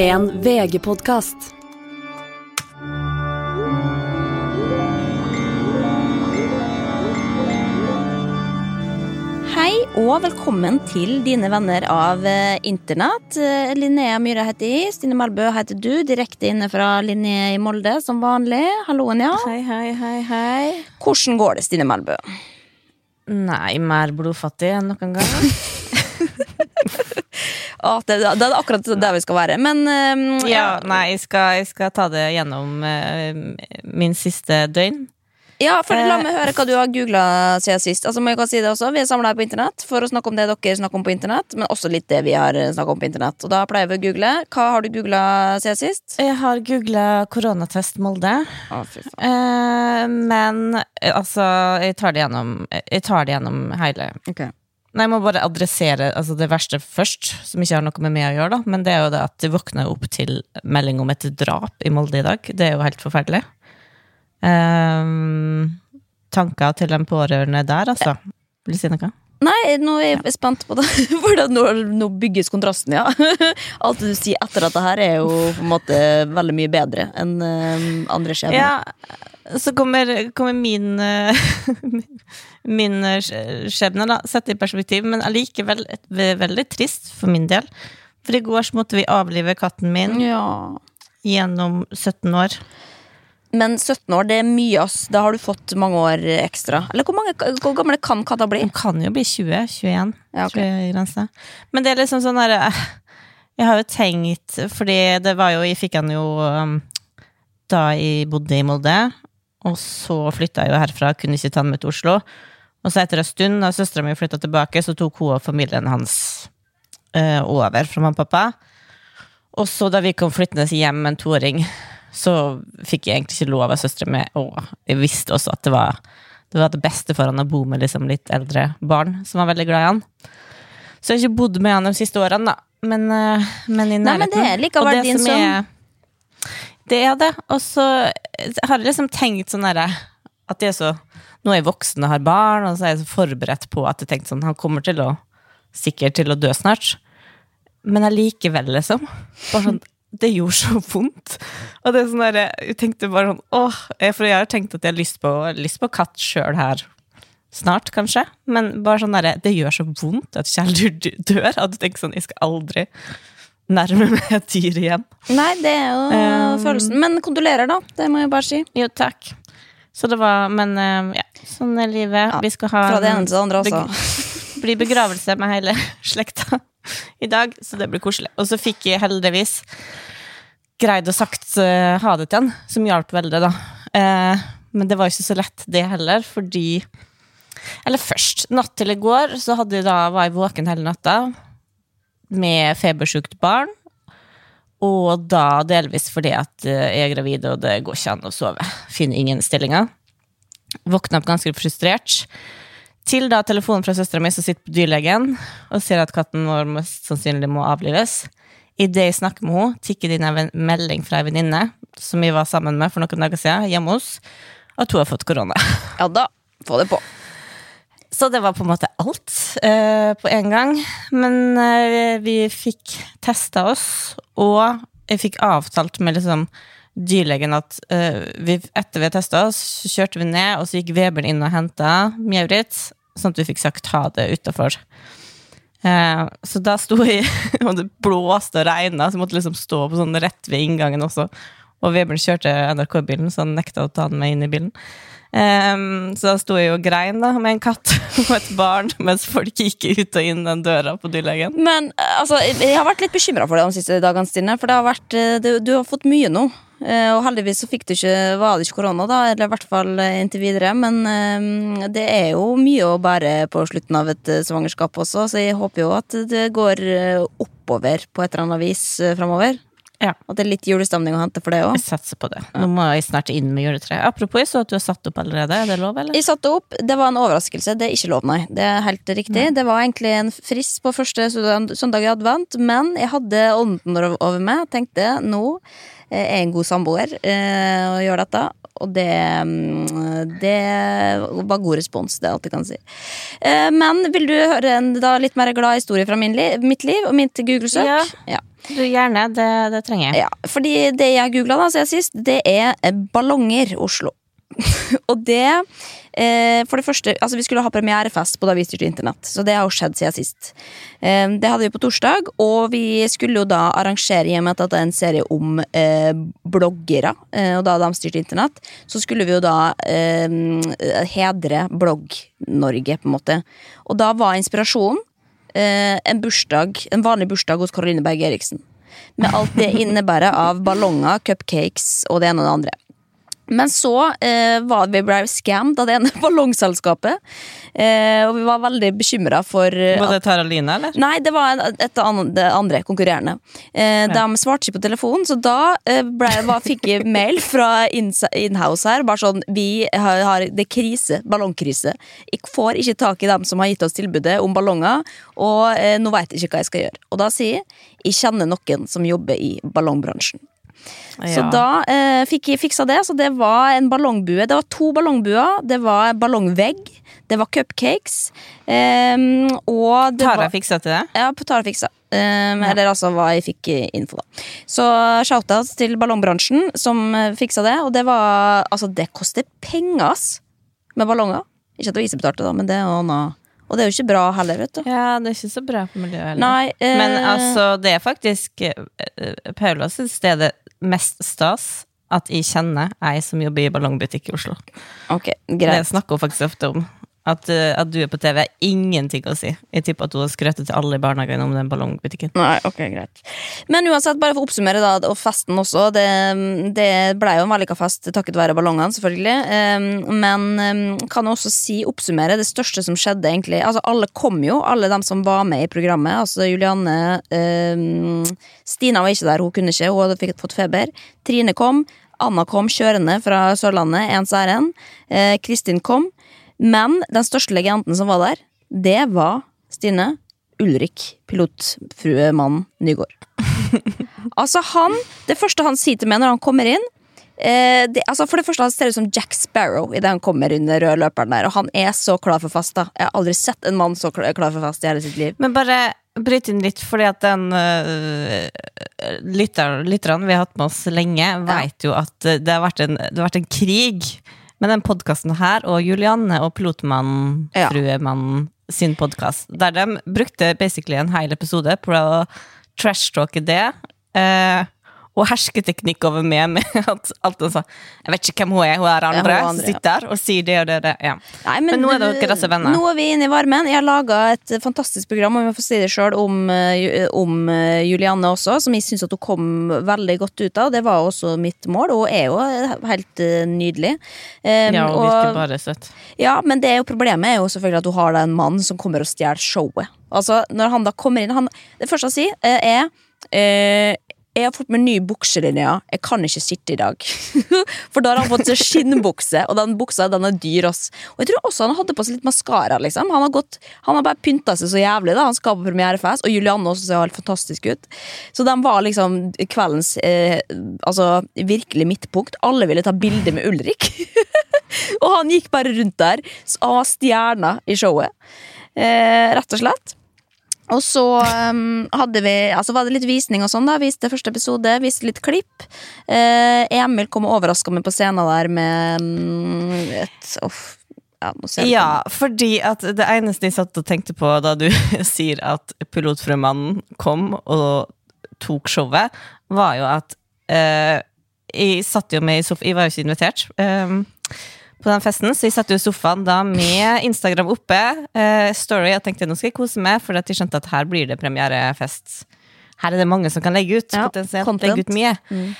En VG-podkast. Hei og velkommen til dine venner av eh, internett. Eh, Linnea Myhre heter jeg. Stine Melbø heter du. Direkte inne fra Linné i Molde som vanlig. Halloen, ja. Hei, hei, hei, hei. Hvordan går det, Stine Melbø? Nei, mer blodfattig enn noen gang. Å, det, det er akkurat der vi skal være. Men um, ja, nei, jeg skal, jeg skal ta det gjennom uh, min siste døgn. ja, for la Eh, meg høre hva du har googla siden sist. Altså, må jeg si det også Vi er samla her på internett for å snakke om det dere snakker om på internett, men også litt det vi har snakka om på internett. Og da pleier vi å google. Hva har du googla siden sist? Jeg har googla koronatest Molde. Å, fy faen. Eh, men eh, altså, jeg tar det gjennom Jeg tar det gjennom hele. Ok. Nei, jeg må bare adressere altså, det verste først, som ikke har noe med meg å gjøre, da. Men det er jo det at de våkna opp til melding om et drap i Molde i dag. Det er jo helt forferdelig. Um, tanker til de pårørende der, altså. Vil du si noe? Nei, nå er jeg spent på det. Hvordan nå, bygges kontrasten, ja. Alt du sier etter dette her, er jo på en måte veldig mye bedre enn eh, andre skjebner. Ja, så kommer, kommer min eh, Min eh, skjebne, da, sett i perspektiv, men allikevel veldig trist for min del. For i går så måtte vi avlive katten min Ja. gjennom 17 år. Men 17 år, det er mye, ass. Da har du fått mange år ekstra. Eller hvor, mange, hvor gamle kan katta bli? Den kan jo bli 20, 21, Ja, okay. Men det er liksom sånn der eh, Jeg har jo tenkt, fordi det var jo Jeg fikk han jo um, da jeg bodde i Molde, og så flytta jeg jo herfra, kunne ikke ta han med til Oslo. Og så etter en stund, da søstera mi flytta tilbake, så tok hun og familien hans eh, over fra mamma og pappa. Og så da vi kom flyttende hjem med en toåring, så fikk jeg egentlig ikke lov av søstera mi, og jeg visste også at det var det var det beste for han å bo med liksom litt eldre barn som var veldig glad i han. Så jeg har ikke bodd med han de siste årene, da. Men, eh, men i Nei, men det er likevel det din som sønn. Det er det. Og så har jeg liksom tenkt sånn derre At jeg så Nå er jeg voksen og har barn, og så er jeg så forberedt på at jeg tenkte sånn Han kommer til å sikkert til å dø snart. Men allikevel, liksom. Bare sånn det gjorde så vondt. Og det er sånn der, jeg tenkte bare sånn åh, For jeg har tenkt at jeg har lyst på, lyst på katt sjøl her snart, kanskje. Men bare sånn der, det gjør så vondt at kjæledyr dør. At du tenker sånn Jeg skal aldri nærme meg et dyr igjen. Nei, det er jo Um, følelsen. Men kondolerer, da. Det må jeg bare si. Jo, takk. Så det var Men eh, ja, sånn er livet. Ja, Vi skal ha Fra det ene til det andre, altså. blir begravelse med hele slekta i dag, så det blir koselig. Og så fikk jeg heldigvis greid å sagt eh, ha det til han, som hjalp veldig, da. Eh, men det var ikke så lett, det heller, fordi Eller først. Natt til i går så jeg da, var jeg våken hele natta med febersjukt barn. Og da delvis fordi at eh, jeg er gravid, og det går ikke an å sove. Finner ingen stillinger. Våkna opp ganske frustrert. Til da telefonen fra søstera mi som sitter på dyrlegen og sier at katten vår mest sannsynlig må avlives. Idet jeg snakker med henne, tikker det inn en melding fra ei venninne som vi var sammen med for noen dager siden, hjemme hos, at hun har fått korona. Ja da, få det på. Så det var på en måte alt eh, på en gang. Men eh, vi fikk testa oss, og jeg fikk avtalt med liksom dyrlegen at uh, vi, etter vi har testa så kjørte vi ned, og så gikk Vebjørn inn og henta Mjaurit, sånn at vi fikk sagt ha det utafor. Uh, så da sto jeg, og det blåste og regna, så jeg måtte liksom stå på sånn rett ved inngangen også. Og Vebjørn kjørte NRK-bilen, så han nekta å ta den med inn i bilen. Um, så da sto jeg og grein da, med en katt og et barn, mens folk gikk ut og inn den døra på dyrlegen. Men eh, altså, jeg har vært litt bekymra for det de siste dagene, Stine. For har vært, eh, du, du har fått mye nå. Eh, Og heldigvis så fikk du ikke, var det ikke korona, da, eller i hvert fall eh, inntil videre. Men eh, det er jo mye å bære på slutten av et svangerskap også, så jeg håper jo at det går oppover på et eller annet vis framover. Ja. At det er litt julestemning å hente for det òg. Jeg satser på det. Nå må jeg snart inn med juletre. Apropos, jeg så at du har satt opp allerede. Er det lov, eller? Jeg satte opp, Det var en overraskelse. Det er ikke lov, nei. Det er helt riktig. Det var egentlig en frist på første søndag i advent, men jeg hadde ånden over meg. Tenkte nå eh, er jeg en god samboer eh, og gjør dette. Og det, mm, det var god respons, det er alt jeg kan si. Eh, men vil du høre en da litt mer glad historie fra min mitt liv og mitt Google-søk? Ja. ja. Du, gjerne. Det, det trenger jeg. Ja, fordi det jeg googla siden sist, det er ballonger Oslo. og det eh, For det første, altså vi skulle ha premierefest på Da vi styrte internett, så det har jo skjedd siden sist. Eh, det hadde vi på torsdag, og vi skulle jo da arrangere, i og med at det er en serie om eh, bloggere, eh, og da de styrte internett, så skulle vi jo da eh, hedre Blogg-Norge, på en måte. Og da var inspirasjonen en bursdag, en vanlig bursdag hos Caroline Berg Eriksen. Med alt det innebærer av ballonger, cupcakes og det ene og det andre. Men så eh, var vi ble scammed av det ene ballongselskapet. Eh, og vi var veldig bekymra for eh, Var det Tara-Line, eller? Nei, det var et annet, det andre konkurrerende. Eh, de svarte ikke på telefonen, så da eh, ble, var, fikk jeg mail fra Inhouse her. Bare sånn Vi har, har Det er krise. Ballongkrise. Jeg får ikke tak i dem som har gitt oss tilbudet om ballonger, og eh, nå veit jeg ikke hva jeg skal gjøre. Og da sier jeg jeg kjenner noen som jobber i ballongbransjen. Så da eh, fikk jeg fiksa det. Så det var en ballongbue. Det var to ballongbuer. Det var ballongvegg. Det var cupcakes. Um, og det Tara var, fiksa til det? Ja, Tara fiksa. Um, ja. Eller altså hva jeg fikk info, da. Så shout-out til ballongbransjen som eh, fiksa det. Og det var Altså, det koster penger, ass! Med ballonger. Ikke at det var betalte, da, men det er noe og det er jo ikke bra heller, vet du. Ja, det er ikke så bra for miljøet heller. Nei, eh, Men altså, det er faktisk uh, Paula mest stas at jeg kjenner ei som jobber i ballongbutikk i Oslo. Okay, greit. Det snakker hun faktisk ofte om. At, uh, at, du er på TV, er ingenting å si. Jeg tipper at hun har skrøtet til alle i barnehagen om den ballongbutikken. Nei, ok, greit Men uansett, bare for å oppsummere, da, og festen også. Det, det ble jo en vellykka fest takket være ballongene, selvfølgelig. Um, men um, kan jeg også si, oppsummere, det største som skjedde, egentlig Altså, alle kom jo, alle dem som var med i programmet. Altså Julianne um, Stina var ikke der, hun kunne ikke, hun hadde fått feber. Trine kom. Anna kom kjørende fra Sørlandet, ens ærend. Eh, Kristin kom. Men den største legenden som var der, det var Stine Ulrik, pilotfruemannen Nygård. altså, han Det første han sier til meg når han kommer inn eh, det, altså For det første han ser ut som Jack Sparrow idet han kommer under røde løperen der, og han er så klar for fest. da Jeg har aldri sett en mann så klar, for fest i hele sitt liv. Men bare bryt inn litt, fordi at den uh, lytterne vi har hatt med oss lenge, vet jo at det har en, det har vært en krig med den podkasten her og Julianne og pilotmannen, ja. fruemannen, sin podkast. Der de brukte basically en hel episode på å trashtalke det. Eh, og hersketeknikk over meg med at alt han sa Jeg vet ikke hvem hun er, hun er andre, ja, hun andre sitter der og sier det og det. det ja. Nei, men, men, nå er dere disse venner. Nå er vi inne i varmen. Jeg har laga et fantastisk program om si det selv, om, eh, om eh, Julianne også, som jeg syns hun kom veldig godt ut av. Det var også mitt mål, og er jo helt uh, nydelig. Um, ja, og virker bare søtt. Ja, men det er jo problemet er jo selvfølgelig at hun har en mann som kommer og stjeler showet. Altså, når han da kommer inn han, Det første han sier, er uh, jeg har fått meg ny bukselinje. Jeg kan ikke sitte i dag. For da har han fått seg skinnbukse, og den buksa den er dyr. Ass. Og jeg tror også han hadde på seg litt maskara. Liksom. Han, har han har bare pynta seg så jævlig. da Han skal på premierefest, og Julianne også ser helt fantastisk ut. Så den var liksom kveldens eh, altså, virkelig midtpunkt. Alle ville ta bilde med Ulrik. og han gikk bare rundt der Så han var stjerna i showet. Eh, rett og slett. Og så um, hadde vi, altså var det litt visning og sånn. da, Viste første episode, viste litt klipp. Eh, Emil kom og overraska meg på scenen der med um, et oh, ja, ja, fordi at det eneste jeg satt og tenkte på da du sier at pilotfruemannen kom og tok showet, var jo at eh, Jeg satt jo med i sofaen Jeg var jo ikke invitert. Eh, på den festen, så jeg satt jo i sofaen da med Instagram oppe. Uh, story, jeg tenkte nå skal jeg kose meg, for jeg skjønte at her blir det premierefest. Her er det mange som kan legge ut. Ja, potensielt legge ut mye. Mm.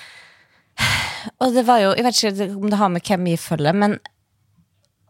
Og det var jo, jeg vet ikke om det har med hvem jeg følger, men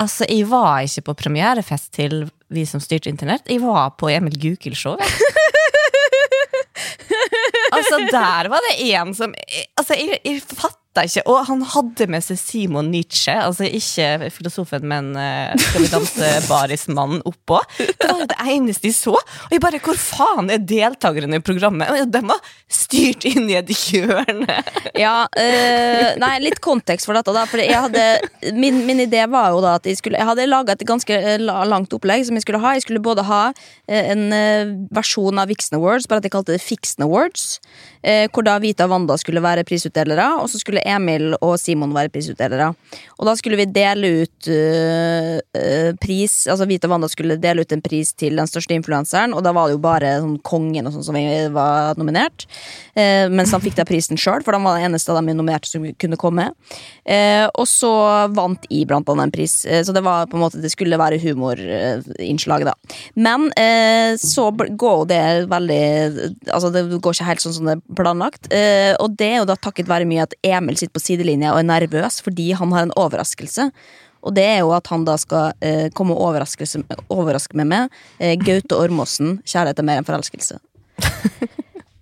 altså, jeg var ikke på premierefest til Vi som styrte internett. Jeg var på Emil Gukild-show. altså, der var det en som Altså, jeg, jeg fatter fatta ikke Og han hadde med seg Simon Nietzsche, altså ikke filosofen, men uh, Skal vi danse-barismannen oppå. Det var det eneste de så. Og jeg bare Hvor faen er deltakerne i programmet? Og De var styrt inn i et hjørne. Ja, øh, nei, litt kontekst for dette, da. For jeg hadde, min, min idé var jo da at jeg skulle Jeg hadde laga et ganske eh, langt opplegg som jeg skulle ha. Jeg skulle både ha eh, en eh, versjon av Vixen Awards, bare at jeg kalte det Fixen Awards. Eh, hvor da Vita og Wanda skulle være prisutdelere, og så skulle Emil og Simon være prisutdelere. Og da skulle vi dele ut eh, pris Altså Vita og Wanda skulle dele ut en pris til den største influenseren, og da var det jo bare sånn kongen og sånn som var nominert. Eh, mens han fikk da prisen sjøl, for han var den eneste av de nominerte som kunne komme. Eh, og så vant I blant annet en pris, så det var på en måte Det skulle være humorinnslag, da. Men så går det veldig Altså det går ikke helt sånn som det planlagt. Eh, og det er jo da takket være mye at Emil sitter på sidelinja og er nervøs fordi han har en overraskelse. Og det er jo at han da skal eh, komme og overraske overraske med meg. Eh, Gaute Ormåsen, 'Kjærlighet er mer enn forelskelse'.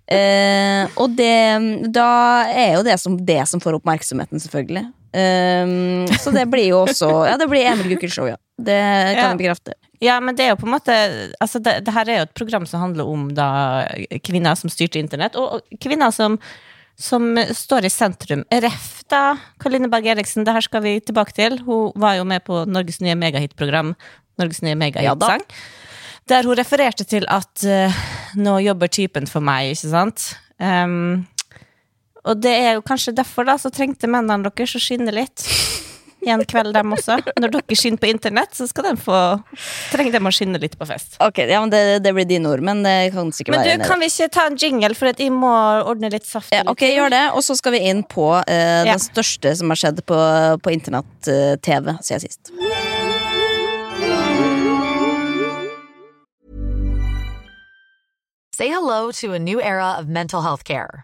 Eh, og det, da er jo det som, det som får oppmerksomheten, selvfølgelig. Eh, så det blir jo også Ja, det blir Emil Gukild-show, ja. Det kan Ja. jeg bekrefte. Ja, men det er jo på en måte altså det, det her er jo et program som handler om da kvinner som styrte internett, og og kvinner som, som står i sentrum. Ref da, Kaline Berg Eriksen, det her skal vi tilbake til. Hun var jo med på Norges nye megahit-program, Norges nye Ja megahit-sang. der hun refererte til at uh, nå jobber typen for meg, ikke sant? Um, og det er jo kanskje derfor da, så trengte mennene deres å skinne litt. En kveld, dem også. Når dere skinner på internett, så skal de få trenger de å skinne litt på fest. Ok, ja, men det, det blir dine ord, men det kan sikkert Men du, kan vi ikke ta en jingle, for at jeg må ordne litt saft? Ja, ok, gjør det, og så skal vi inn på uh, Ja. den største som har skjedd på, på internett-TV siden sist. Say hello to a new era of mental health care.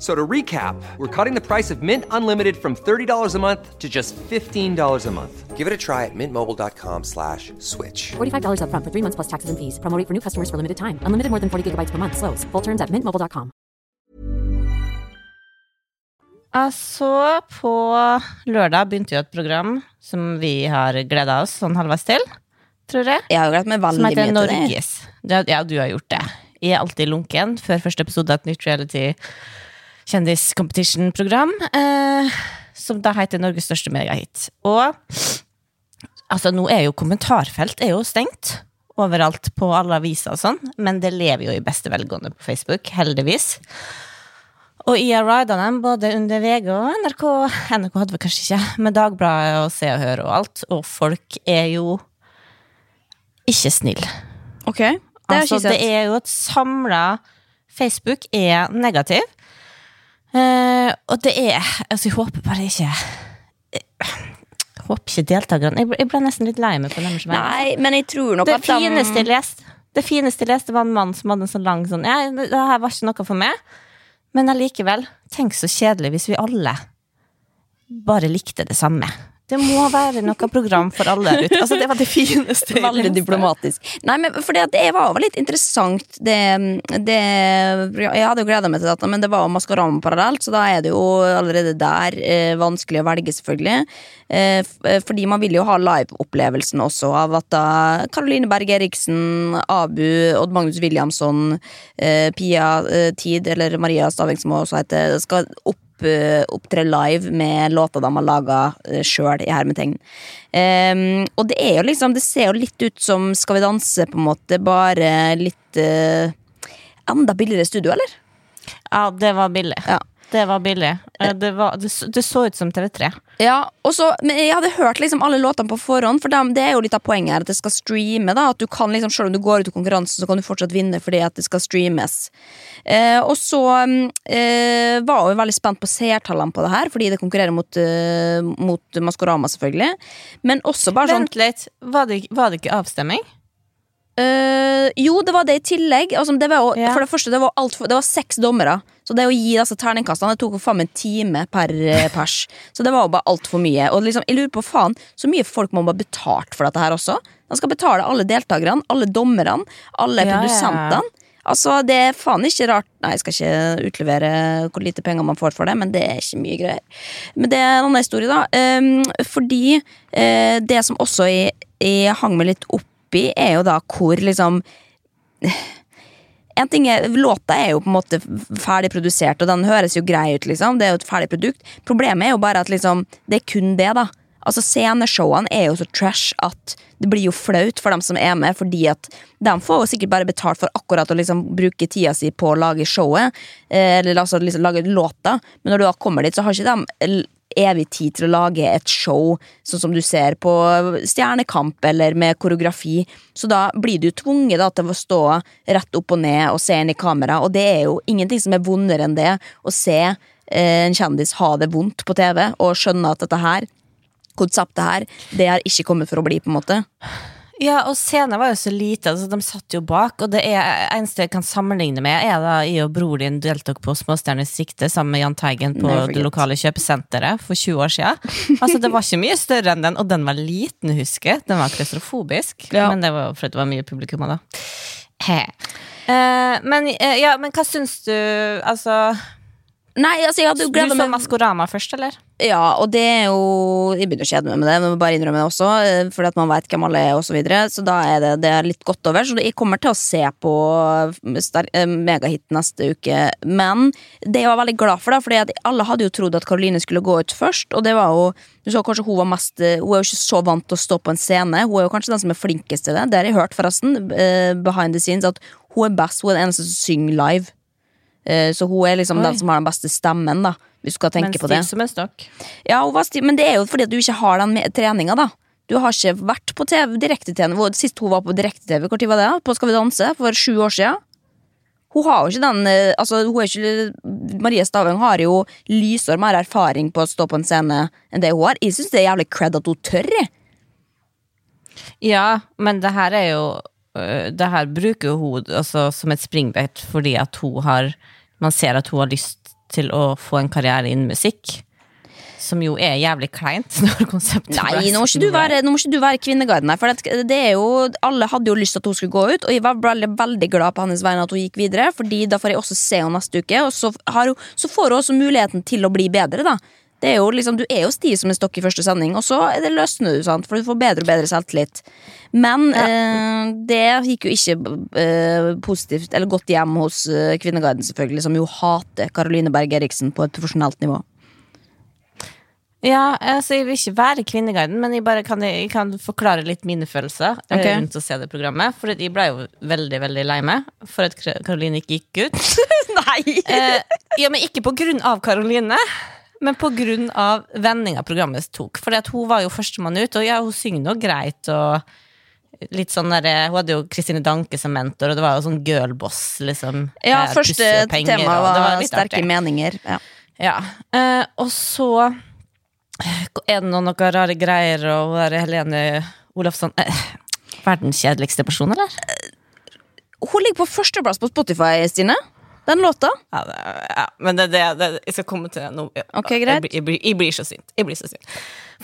So to recap, we're cutting the price of Mint Unlimited from $30 a month to just $15 a month. Give it a try at mintmobile.com slash switch. $45 upfront for three months plus taxes and fees. Promoting for new customers for limited time. Unlimited more than 40 gigabytes per month. Slows. Full terms at mintmobile.com. Altså, på lørdag begynte jo et program som vi har gleda oss sånn halvveis til, tror jeg. Jeg har jo gledet meg veldig mye til det. Norges. Det- Ja, du har gjort det. Jeg er alltid lunken før første episode av et nytt reality kjendis-competition-program. Eh, som da heter Norges største megahit. Og altså, nå er jo kommentarfelt er jo stengt overalt på alle aviser og sånn, men det lever jo i beste velgående på Facebook, heldigvis. Og jeg har rida dem både under VG og NRK. NRK hadde vi kanskje ikke, med Dagbladet og Se og Hør og alt. Og folk er jo ikke snille. Ok, det har Altså, ikke det er jo et samla Facebook er negativ. Eh, og det er Altså, jeg håper bare ikke Jeg håper ikke deltakerne Jeg jeg ble nesten litt lei meg på dem. Nei, men jeg tror nok Det at de fineste jeg leste Det fineste jeg leste, var en mann som hadde en sånn lang sånn Ja, det her var ikke noe for meg. Men allikevel, tenk så kjedelig hvis vi alle bare likte det samme. Det må være noe program for alle der ute. Altså, det var det fineste. Veldig diplomatisk. Nei, men for det, det var jo litt interessant, det, det Jeg hadde jo gleda meg til dette, men det var jo Maskorama parallelt, så da er det jo allerede der eh, vanskelig å velge, selvfølgelig. Eh, eh, fordi man vil jo ha live-opplevelsen også av at da Caroline Berg Eriksen, Abu, Odd Magnus Williamson, eh, Pia eh, Tid, eller Maria Staveng, som også heter, skal opp opptre live med låter de har laga sjøl, i hermetegn. Um, og det er jo liksom Det ser jo litt ut som Skal vi danse, på en måte, bare litt uh, Enda billigere studio, eller? Ja, det var billig. Ja. Det var billig. Eh, Det, var, det, det så ut som TV3. Ja, og så, men Jeg hadde hørt liksom alle låtene på forhånd, for det er jo litt av poenget her. At det skal streame. da, at du kan liksom, Selv om du går ut i konkurransen, så kan du fortsatt vinne fordi at det skal streames. Eh, og så mm, eh, var jeg veldig spent på seertallene på det her, fordi det konkurrerer mot, uh, mot Maskorama, selvfølgelig. Men også bare sånn Vent litt, var det, var det ikke avstemming? Uh, jo, det var det i tillegg. Altså, det var, Ja. For det første, det var, alt det var seks dommere. Så det å gi disse terningkastene Det tok jo faen meg en time per eh, pers. Så det var jo bare altfor mye. Og liksom, jeg lurer på faen Så mye folk må bare betalt for dette her også. De skal betale alle deltakerne, alle dommerne, alle Ja, produsentene. ja. Altså, Det er faen ikke rart Nei, jeg skal ikke utlevere hvor lite penger man får for det, men det er ikke mye greier. Men det er en annen historie, da. Ehm, fordi eh, det som også jeg, jeg hang meg litt oppi, er jo da hvor liksom en ting er, Låta er jo på en måte ferdig produsert, og den høres jo grei ut. liksom Det er jo et ferdig produkt. Problemet er jo bare at liksom det er kun det. da Altså Sceneshowene er jo så trash at det blir jo flaut for dem som er med, fordi at de får jo sikkert bare betalt for akkurat å liksom bruke tida si på å lage showet, eh, eller altså liksom lage låta, men når du da kommer dit, så har ikke de evig tid til å lage et show, sånn som du ser på Stjernekamp eller med koreografi. Så da blir du tvunget da, til å stå rett opp og ned og se inn i kamera, og det er jo ingenting som er vondere enn det. Å se eh, en kjendis ha det vondt på TV og skjønne at dette her, konseptet her, det har ikke kommet for å bli, på en måte. Ja, og scenen var jo så lite, altså de satt jo bak, og det er, eneste jeg kan sammenligne med, er da jeg og bror din deltok på Småstjernes sikte sammen med Jahn Teigen på det lokale kjøpesenteret for 20 år siden. Altså, det var ikke mye større enn den, og den var liten, husker jeg. Den var klaustrofobisk, Ja. men det var fordi det var mye publikum da. He. Eh, men, eh, ja, men hva syns du, altså Nei, altså, jeg hadde jo Du gleda så meg Maskorama først, eller? Ja, og det er jo Jeg begynner å kjede meg med det, men må bare innrømme det også, eh, fordi at man veit hvem alle er, og så videre. Så da er det, det er litt godt over. Så jeg kommer til å se på eh, megahit neste uke. Men det jeg var veldig glad for, da, fordi alle hadde jo trodd at Karoline skulle gå ut først, og det var jo Du så kanskje hun var mest eh, Hun er jo ikke så vant til å stå på en scene. Hun er jo kanskje den som er flinkest til det. Det har jeg hørt, forresten, eh, behind the scenes, at hun er best. Hun er den eneste som synger live. Eh, Så hun er liksom Oi. den som har den beste stemmen, da. Hvis du skal tenke Men på det. som en stokk. Ja, stiv, men det er jo fordi at du ikke har den treninga, da. Du har ikke vært på TV, direkte-TV. Sist hun var på direkte-TV, når var det? På Skal vi danse? For sju år siden. Hun har jo ikke den eh, Altså, ikke Marie Stavang har jo lysår mer erfaring på å stå på en scene enn det hun har. Jeg syns det er jævlig cred at hun tør. Ja, men det her er jo Det her bruker hun altså, som et springbrett fordi at hun har Man ser at hun har lyst til å få en karriere innen musikk. Som jo er jævlig kleint når konseptet Nei, nå må ikke du være, nå må ikke du være kvinneguiden her. For det, det er jo, alle hadde jo lyst til at hun skulle gå ut, og jeg var veldig, veldig glad på hennes vegne at hun gikk videre. Fordi da får jeg også se henne neste uke, og så, har hun, så får hun også muligheten til å bli bedre. da det er jo liksom, Du er jo stiv som en stokk i første sending, og så er det løsner du, sant? for du får bedre og bedre selvtillit. Men eh, det gikk jo ikke eh, positivt eller godt hjem hos eh, Kvinneguiden, selvfølgelig, som jo hater Caroline Berg Eriksen på et profesjonelt nivå. Ja, altså Jeg vil ikke være Kvinneguiden, men jeg bare kan, jeg kan forklare litt mine følelser Okay. Rundt å se det programmet. For jeg ble jo veldig veldig lei meg for at Karoline ikke gikk ut. Nei! Eh, ja, men ikke på grunn av Karoline, men av vendinga programmet tok. At hun var jo førstemann ut, og ja, hun synger nå greit. og litt sånn der, Hun hadde jo Kristine Danke som mentor, og det var jo sånn girlboss. liksom. Ja, eh, første tema var, var, sterke meninger. Ja. Ja, eh, og så er det noen rare greier, og hun der Helene Olafsson eh, Verdens kjedeligste person, eller? Hun ligger på førsteplass på Spotify, Stine. Den låta. Ja, det, ja, men det, det, det, jeg skal komme til det nå. Ok, greit. Jeg, jeg, blir- jeg blir så sint. Jeg blir så sint.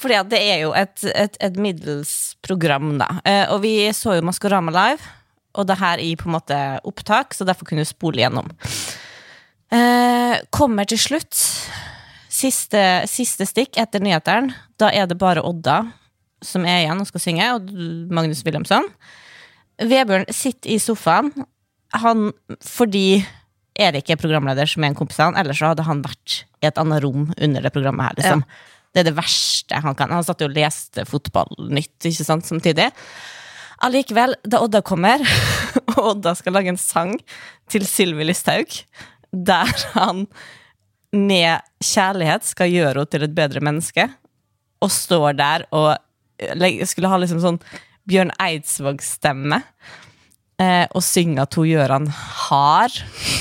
Fordi det er jo et, et, et middels program, da. Eh, og vi så jo Maskorama live, og det her i på en måte opptak, så derfor kunne vi spole gjennom. Eh, kommer til slutt, siste, siste stikk etter nyhetene, da er det bare Odda som er igjen og skal synge, og Magnus Wilhelmsson. Vebjørn sitter i sofaen, han, fordi Erik er programleder, som er en kompis av han, ellers så hadde han vært i et annet rom under det programmet her, liksom. Det er det verste han kan. Han satt jo og leste fotballnytt, ikke sant, samtidig. Allikevel, da Odda kommer, og Odda skal lage en sang til Sylvi Listhaug, der han med kjærlighet skal gjøre henne til et bedre menneske, og står der og skulle ha liksom sånn Bjørn Eidsvåg-stemme. Eh, og synge at hun gjør han hard,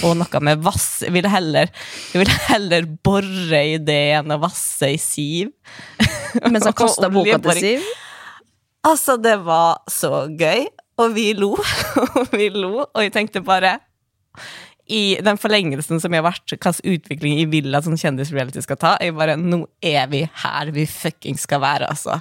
og noe med vass Jeg ville heller, vil heller bore i det enn å vasse i siv. Mens han kasta boka til. Siv. Altså, det var så gøy, og vi lo, og vi lo, og jeg tenkte bare i den forlengelsen som jeg har vært, hvilken utvikling jeg vil at sånn kjendisreality skal ta, jeg bare, nå er vi her vi fucking skal være, altså.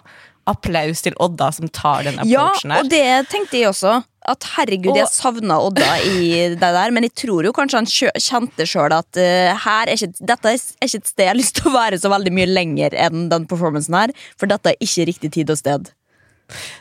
Applaus til Odda som tar den Ja, approachen her. og det tenkte jeg også. At herregud, jeg Og- savna Odda i det der, men jeg tror jo kanskje han kjente sjøl at uh, er ikke, dette er ikke et sted jeg har lyst til å være så veldig mye lenger enn den performancen her, for dette er ikke riktig tid og sted.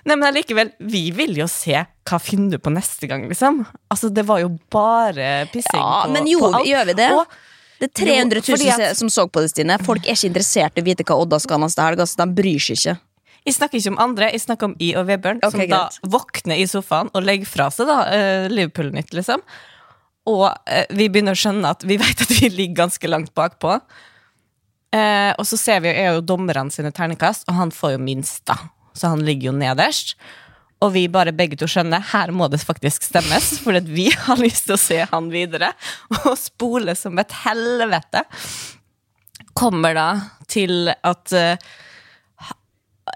Nei, men allikevel, vi vil jo se hva finner du på neste gang, liksom. Altså, det var jo bare pissing Ja, på, men på alt. gjør vi det? Og, Det er 300 000 Jo, at- som så på det, Stine. Folk er ikke interessert i å vite hva Odda skal neste helg. Altså, de bryr seg ikke. Jeg snakker ikke om andre, jeg snakker om I og Vebjørn, okay, som da våkner i sofaen og legger fra seg da, eh, Liverpool-nytt, liksom. Og eh, vi begynner å skjønne at vi vet at vi ligger ganske langt bakpå. Eh, og så ser vi er jo dommerne sine ternekast, og han får jo minst, da. Så han ligger jo nederst. Og vi bare begge to skjønner her må det faktisk stemmes, for vi har lyst til å se han videre. Og spole som et helvete. Kommer da til at eh,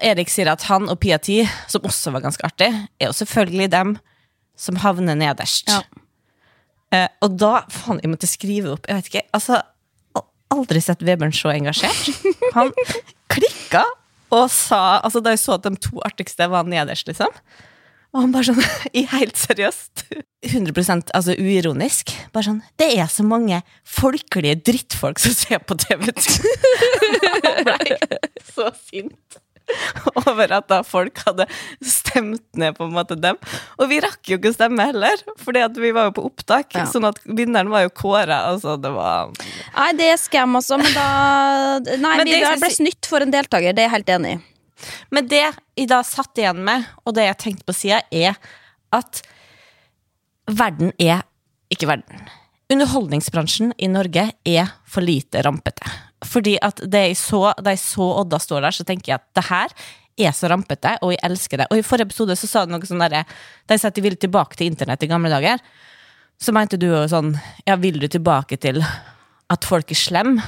Erik sier at han og Pia Ti, som også var ganske artig, er jo selvfølgelig dem som havner nederst. Ja. Eh, og da Faen, jeg måtte skrive opp Jeg vet ikke, altså Aldri sett Vebjørn så engasjert. Han klikka og sa Altså Da jeg så at de to artigste var nederst, liksom. Og han bare sånn, i helt seriøst 100% altså uironisk. Bare sånn Det er så mange folkelige drittfolk som ser på TV2. Han ble så sint over at da folk hadde stemt ned på en måte dem. Og vi rakk jo ikke å stemme heller, at vi var jo på opptak. Ja. Sånn at vinneren var jo kåra. Altså, det var Nei, det er skam, altså, men da Nei, Men vi det ble snytt for en deltaker, det er jeg helt enig i. Men det jeg da satt igjen med, og det jeg tenkte på sida, er at verden er ikke verden. Underholdningsbransjen i Norge er for lite rampete. Fordi at det jeg så, da så Odda stå der, så tenker jeg at det her er så rampete, og jeg elsker det. Og i forrige episode så sa du noe sånn derre Da jeg sa at de ville tilbake til internett i gamle dager, så mente du jo sånn Ja, vil du tilbake til at folk er slemme?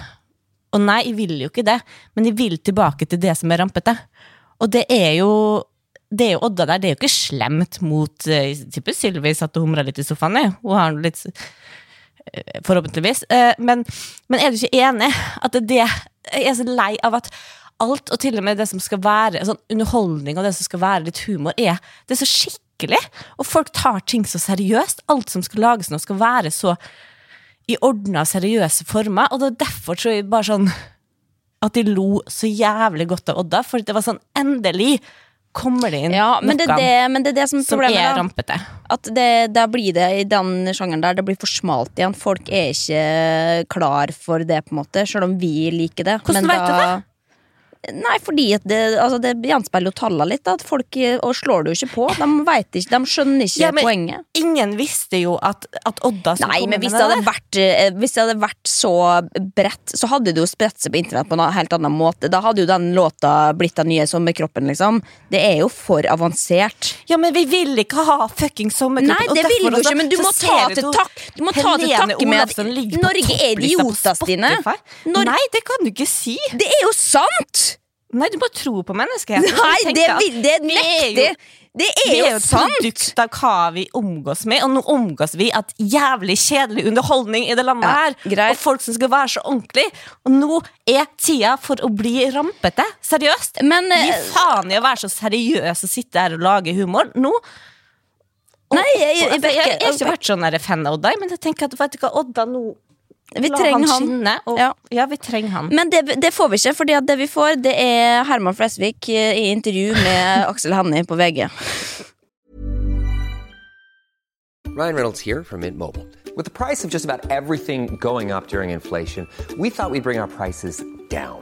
Og nei, jeg vil jo ikke det, men jeg vil tilbake til det som er rampete. Og det er jo det er jo Odda der, det er jo ikke slemt mot tipper Sylvi satt og humra litt i sofaen. jeg. Hun har litt Forhåpentligvis. Eh, Men, men er du ikke enig at det, det Jeg er så lei av at alt, og til og med det som skal være sånn underholdning, og det som skal være litt humor, er det er så skikkelig. Og folk tar ting så seriøst. Alt som skal lages nå, skal være så i ordna, seriøse former. Og det er derfor tror jeg bare sånn at de lo så jævlig godt av Odda, for det var sånn endelig kommer det inn Ja, men det, er noe det, men det er det som som problemet. er da. rampete. At det, da blir det i den sjangeren der, det blir for smalt igjen. Folk er ikke klar for det, på en måte, selv om vi liker det. Hvordan Men vet du da- Nei, fordi at det, altså det gjenspeiler jo tallene litt. At folk eh, slår det jo ikke på. De vet ikke, de skjønner ikke Ja, men poenget. Ingen visste jo at, at Odda skulle Nei, komme men hvis det, hadde vært, eh, hvis det hadde vært så bredt, så hadde det jo spredt seg på internett på en helt annen måte. Da hadde jo den låta blitt den nye sommerkroppen, liksom. Det er jo for avansert. Ja, men vi vil ikke ha fucking sommerkroppen. Nei, det vil vi du ikke, men du må ta til takke med at Norge er idioter, Stine. Når- Nei, det kan du ikke si! Det er jo sant! Nei, du må tro på menneskeheten. Nei, det, det er nektig! Det er jo et sant! produkt av hva vi omgås med, og nå omgås vi at jævlig kjedelig underholdning i det landet Ja, her. greit. Og folk som skal være så ordentlig. Og nå er tida for å bli rampete. Seriøst. Men, Gi eh, faen i å være så seriøs og sitte her og lage humor. Nå Nei, jeg, jeg, jeg, jeg, jeg, har ikke vært sånn fan av Odda, men jeg tenker at vet du hva, Odda nå Vi la trenger han. skinne, og, Ja. ja. vi trenger han. Men det, det får vi ikke, for det vi får, det er Herman Flesvig eh, i intervju med Aksel Hennie på VG. Ryan Reynolds here from Mint Mobile. With the price of just about everything going up during inflation, we thought we'd bring our prices down.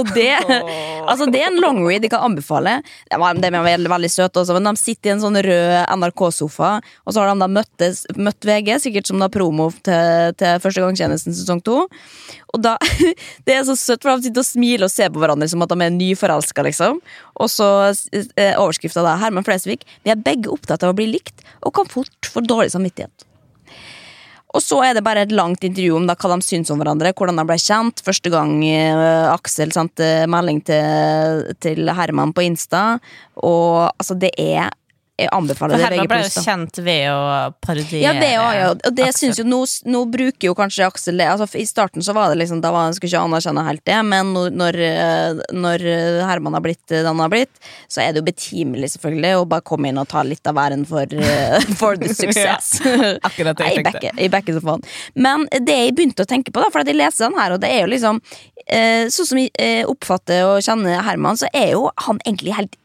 Og det, altså det er en long read jeg kan anbefale. De var, veldig, veldig søte også, men de sitter i en sånn rød NRK-sofa, og så har de da møttes, møtt VG, sikkert som da promo til, til Førstegangstjenesten sesong to. Og da, Det er så søtt, for de sitter og smiler og ser på hverandre som at de er nyforelska, liksom. Og så eh, overskrifta da Herman Flesvig. Vi er begge opptatt av å bli likt, og kan fort få dårlig samvittighet. Og så er det bare et langt intervju om da, hva de syns om hverandre, hvordan de ble kjent. Første gang uh, Aksel sendte melding til, til Herman på Insta. Og altså, det er Jeg anbefaler For det. Herman ble jo kjent ved å parodiere Ja, det også, ja. Og det Aksel. jo, nå, nå bruker jo kanskje Aksel det altså, I starten så var det liksom Da var, skulle ikke anerkjenne helt det, men når, når, eh, Herman har blitt det han har blitt, så er det jo betimelig selvfølgelig å bare komme inn og ta litt av æren for, eh, for the success. akkurat det jeg tenkte. I så faen. Men det jeg begynte å tenke på, da, for jeg leser den her, og det er jo liksom eh, Sånn som jeg eh, oppfatter og kjenner Herman, så er jo han egentlig helt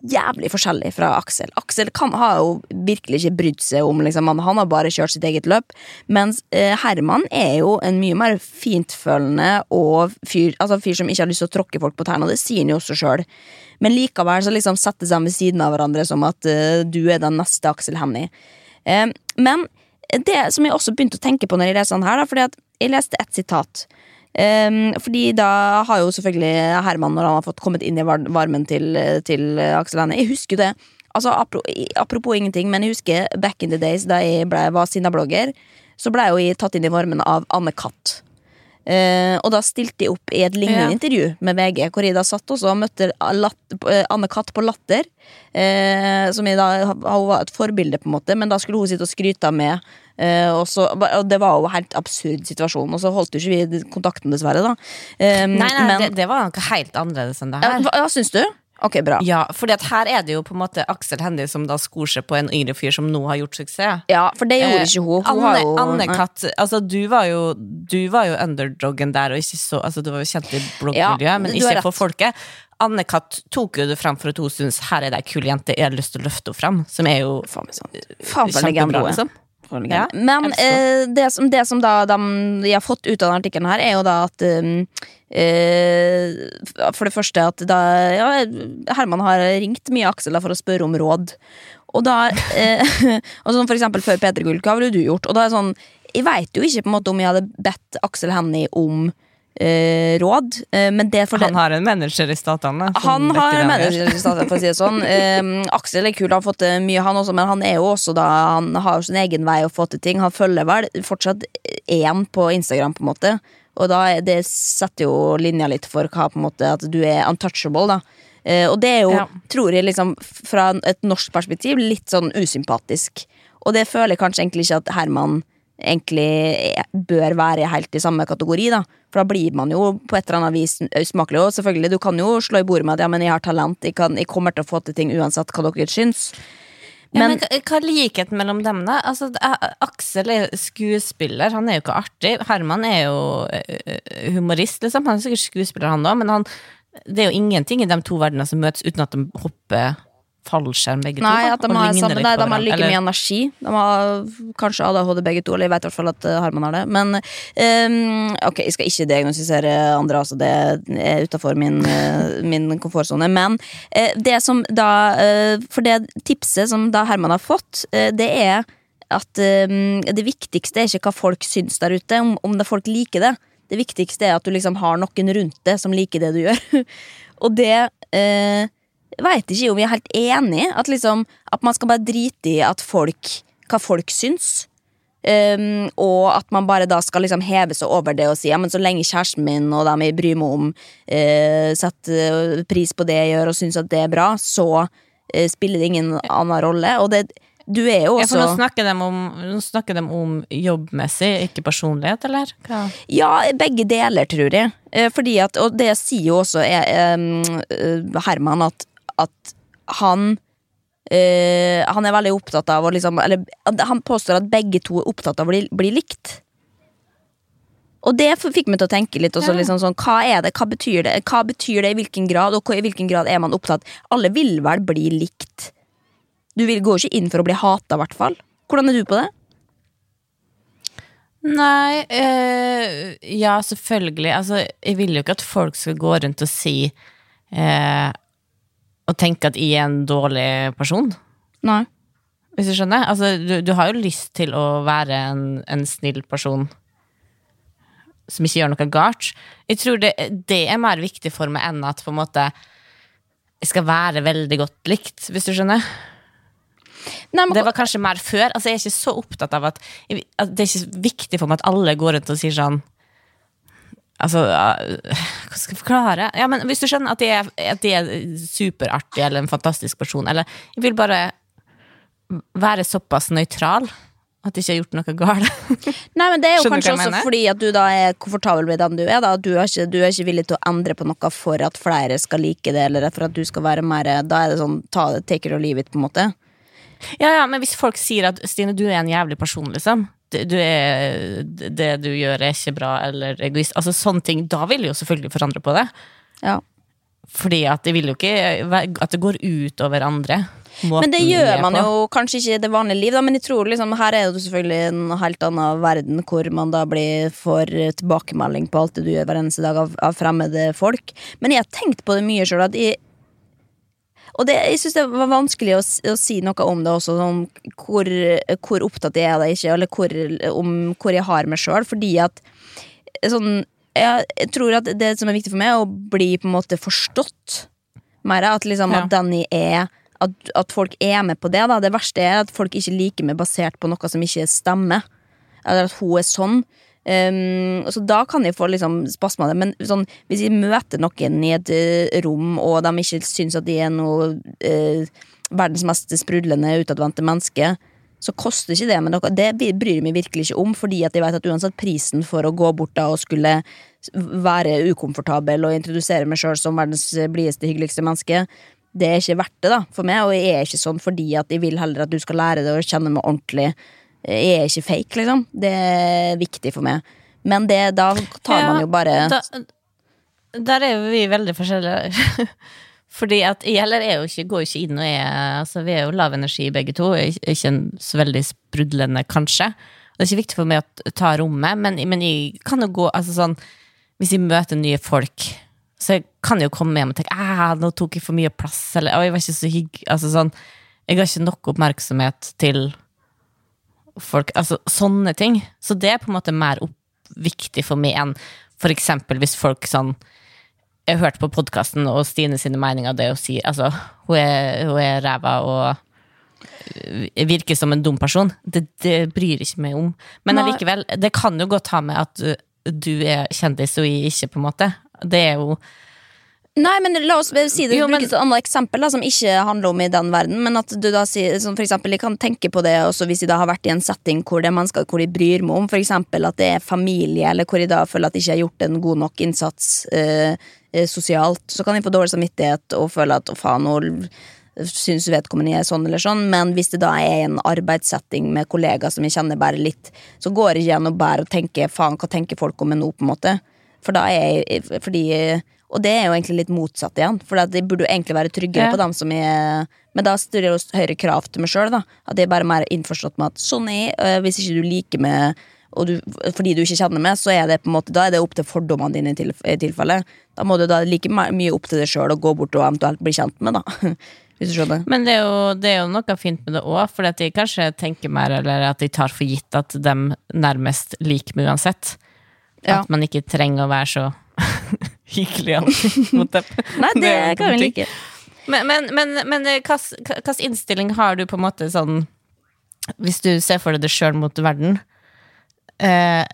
jævlig forskjellig fra Aksel. Aksel kan, har jo virkelig ikke brydd seg om liksom, han, har bare kjørt sitt eget løp. Mens eh, Herman er jo en mye mer fintfølende og fyr, altså, fyr som ikke har lyst til å tråkke folk på tærne, det sier han jo også sjøl. Men likevel så liksom settes seg ved siden av hverandre som at eh, du er den neste Aksel Hennie. Eh, men det som jeg også begynte å tenke på når jeg leser den her, da, fordi at jeg leste et sitat. Um, fordi da har jo selvfølgelig Herman, når han har fått kommet inn i varmen til, til Aksel Hennie Jeg husker det. Altså, apro apropos ingenting, men jeg husker back in the days da jeg ble, var sinnablogger, så ble jeg jo jeg tatt inn i varmen av Anne Katt. Eh, og da stilte jeg opp i et lignende Ja. intervju med VG, hvor jeg da satt også og møtte eh, Anne Katt på Latter. Eh, som jeg da Hun var et forbilde, på en måte, men da skulle hun sitte og skryte med. Eh, og, så, og det var jo en helt absurd situasjon, og så holdt jo ikke vi kontakten, dessverre. da eh, Nei, nei, men, det, det var noe helt annerledes enn det ja, her. hva, hva syns du? Ok, bra. Ja, fordi at her er det jo på en måte Aksel Hennie som da skor seg på en yngre fyr som nå har gjort suksess. Ja, for det gjorde Eh, ikke hun. hun Anne, jo... Anne Katt, altså du var, jo, du var jo underdoggen der, og ikke så Altså du var jo kjent i bloggmiljøet, Ja, men ikke for folket. Anne-Katt tok jo det fram for at hun syntes her er det ei kul jente, jeg har lyst til å løfte henne fram. Som er jo Faen sant. Faen for kjempebra, liksom. Ja. Men eh, det, som, det som da de, de har fått ut av denne artikkelen her, er jo da at um, eh, For det første at da ja, Herman har ringt mye Aksel da for å spørre om råd. Og da eh, og sånn For eksempel før P3 Gull, hva ville du gjort? Og da er sånn Jeg veit jo ikke på en måte om jeg hadde bedt Aksel Hennie om eh, råd, eh, men det for Han har en manager i statene. han har en manager i statene, for å si det sånn. Um, Aksel er kul, han har fått til mye, han også, men han er jo også da Han har jo sin egen vei å få til ting. Han følger vel fortsatt én på Instagram, på en måte. Og da det setter jo linja litt for hva på en måte at du er untouchable, da. Eh, og det er jo, Ja. tror jeg, liksom fra et norsk perspektiv litt sånn usympatisk. Og det føler jeg kanskje egentlig ikke at Herman egentlig bør være helt i samme kategori, da. For da blir man jo på et eller annet vis usmakelig. Og selvfølgelig, du kan jo slå i bordet med at ja, men jeg har talent, jeg, kan, jeg kommer til å få til ting uansett hva dere syns. Ja, Men men hva er likheten mellom dem, da? Altså, Aksel er skuespiller, han er jo ikke artig. Herman er jo øh, humorist, liksom. Han er sikkert skuespiller, han òg, men han, det er jo ingenting i de to verdenene som møtes uten at de hopper fallskjerm, begge Nei, to. at de har, nei, de har like eller- mye energi. De har kanskje ADHD begge to, eller jeg vet i hvert fall at eh, Harman har det. Men um, ok, jeg skal ikke diagnostisere andre, altså det er utafor min, eh, min komfortsone. Men uh, det som da uh, For det tipset som da Herman har fått, uh, det er at ehm, det viktigste er ikke hva folk syns der ute, om, om det folk liker det. Det viktigste er at du liksom har noen rundt deg som liker det du gjør. Og det veit ikke om vi er helt enig At liksom At man skal bare drite i at folk hva folk syns. Um, og at man bare da skal liksom heve seg over det og si ja, men så lenge kjæresten min og dem jeg bryr meg om, uh, setter pris på det jeg gjør og syns at det er bra, så uh, spiller det ingen annen rolle. Og det, du er jo Ja, for nå også snakker, om, nå snakker de om jobbmessig, ikke personlighet, eller? Hva? Ja, begge deler, tror jeg. Uh, Fordi at, og det sier jo også eh, eh, Herman, at, at han øh, Han er veldig opptatt av å liksom Eller han påstår at begge to er opptatt av å bli, bli likt. Og det fikk meg til å tenke litt. Også, liksom sånn, hva er det, hva betyr det Hva betyr det i hvilken grad, og i hvilken grad er man opptatt Alle vil vel bli likt. Du vil, går ikke inn for å bli hata, i hvert fall. Hvordan er du på det? Nei, øh, ja, selvfølgelig. Altså, jeg vil jo ikke at folk skal gå rundt og si eh, Og tenke at jeg er en dårlig person, Nei. hvis du skjønner. Altså, du, du har jo lyst til å være en, en snill person som ikke gjør noe galt. Jeg tror det, det er mer viktig for meg enn at på en måte jeg skal være veldig godt likt, hvis du skjønner. Nei, men, Det var kanskje mer før. Altså, jeg er ikke så opptatt av at, at Det er ikke viktig for meg at alle går rundt og sier sånn Altså, hva skal jeg forklare? Ja, men Hvis du skjønner at de er, at de er superartig eller en fantastisk person, eller Jeg vil bare være såpass nøytral at jeg ikke har gjort noe galt. Nei, men Det er jo Skjønner kanskje også fordi at du da er komfortabel med den du er. da Du er, ikke, du er ikke villig til å endre på noe for at flere skal like det, eller for at du skal være mer Da er det sånn ta, take it or leave it, på en måte. ja, ja, Men hvis folk sier at Stine, du er en jævlig person, liksom. Du er, det du gjør, er ikke bra, eller egoist. Altså sånne ting. Da vil jo selvfølgelig forandre på det. Ja. Fordi at det vil jo ikke at det går ut over andre. Men det gjør man jo kanskje ikke i det vanlige liv, da, men jeg tror liksom her er det selvfølgelig en helt annen verden hvor man da blir får tilbakemelding på alt det du gjør hver eneste dag av, av fremmede folk. Men jeg har tenkt på det mye sjøl, at jeg og det, jeg syns det var vanskelig å, å si noe om det også, om hvor, hvor opptatt jeg er av det ikke, eller hvor, om hvor jeg har meg sjøl, fordi at sånn jeg, tror at det som er viktig for meg, er å bli på en måte forstått mer. At liksom Ja. at den jeg er at, at folk er med på det. da Det verste er at folk ikke liker meg basert på noe som ikke stemmer. Eller at hun er sånn. Um, så da kan jeg få liksom det Men sånn, hvis jeg møter noen i et uh, rom, og de ikke syns at de er noe uh, verdens mest sprudlende, utadvendte menneske, så koster ikke det med noe. Det bryr jeg meg virkelig ikke om, fordi at jeg vet at uansett prisen for å gå bort da og skulle være ukomfortabel og introdusere meg sjøl som verdens blideste, hyggeligste menneske, det er ikke verdt det da, for meg, og jeg er ikke sånn fordi at jeg vil heller at du skal lære det og kjenne meg ordentlig. Jeg er ikke fake, liksom. Det er viktig for meg. Men det, da tar man jo bare da, Der er jo vi veldig forskjellige. Fordi at jeg heller er jo ikke, går jo ikke inn og er altså Vi er jo lav energi begge to. Ikke så veldig sprudlende, kanskje. Det er ikke viktig for meg å ta rommet, men, men jeg kan jo gå altså sånn Hvis jeg møter nye folk, så jeg kan jo komme hjem og tenke ah, nå tok jeg for mye plass, eller «Å, jeg var ikke så hygg... Altså sånn Jeg har ikke nok oppmerksomhet til folk Altså sånne ting. Så det er på en måte mer opp, viktig for meg enn for eksempel hvis folk sånn Jeg har hørt på podkasten og Stine sine meninger, det å si altså, hun er, hun er ræva og øh, virker som en dum person. Det, det bryr ikke meg om. Men allikevel, det kan jo godt ha med at øh, du er kjendis og jeg ikke, på en måte. Det er jo Nei, men la oss si det Jo, men- et annet eksempel da, som ikke handler om i den verden. Men at du da sier, som for eksempel, Jeg kan tenke på det også hvis jeg da har vært i en setting hvor det er mennesker hvor de bryr meg om for eksempel at det er familie, eller hvor jeg da føler at jeg ikke har gjort en god nok innsats eh, eh, sosialt. Så kan jeg få dårlig samvittighet og føle at å faen, nå syns vedkommende er sånn eller sånn, men hvis det da er en arbeidssetting med kollegaer som jeg kjenner bare litt, så går det ikke an å bare tenke faen, hva tenker folk om meg nå, på en måte. For da er jeg fordi Og det er jo egentlig litt motsatt igjen, for de burde jo egentlig være tryggere Ja. på dem som er Men da stiller jeg høyere krav til meg sjøl. At jeg er bare mer innforstått med at sånn er jeg. øh, Hvis ikke du liker meg og du, fordi du ikke kjenner meg, så er det på en måte Da er det opp til fordommene dine i til, i tilfelle. Da må du da like mye opp til deg sjøl og gå bort og eventuelt bli kjent med, da. Hvis du. Men det er, jo, det er jo noe fint med det òg, for at de kanskje tenker mer, eller at de tar for gitt at de nærmest liker meg uansett. Ja. At man ikke trenger å være så hyggelig alltid mot dem. Nei, det kan hun like. Men, men, men, men eh, hvilken innstilling har du på en måte sånn Hvis du ser for deg det sjøl mot verden, eh,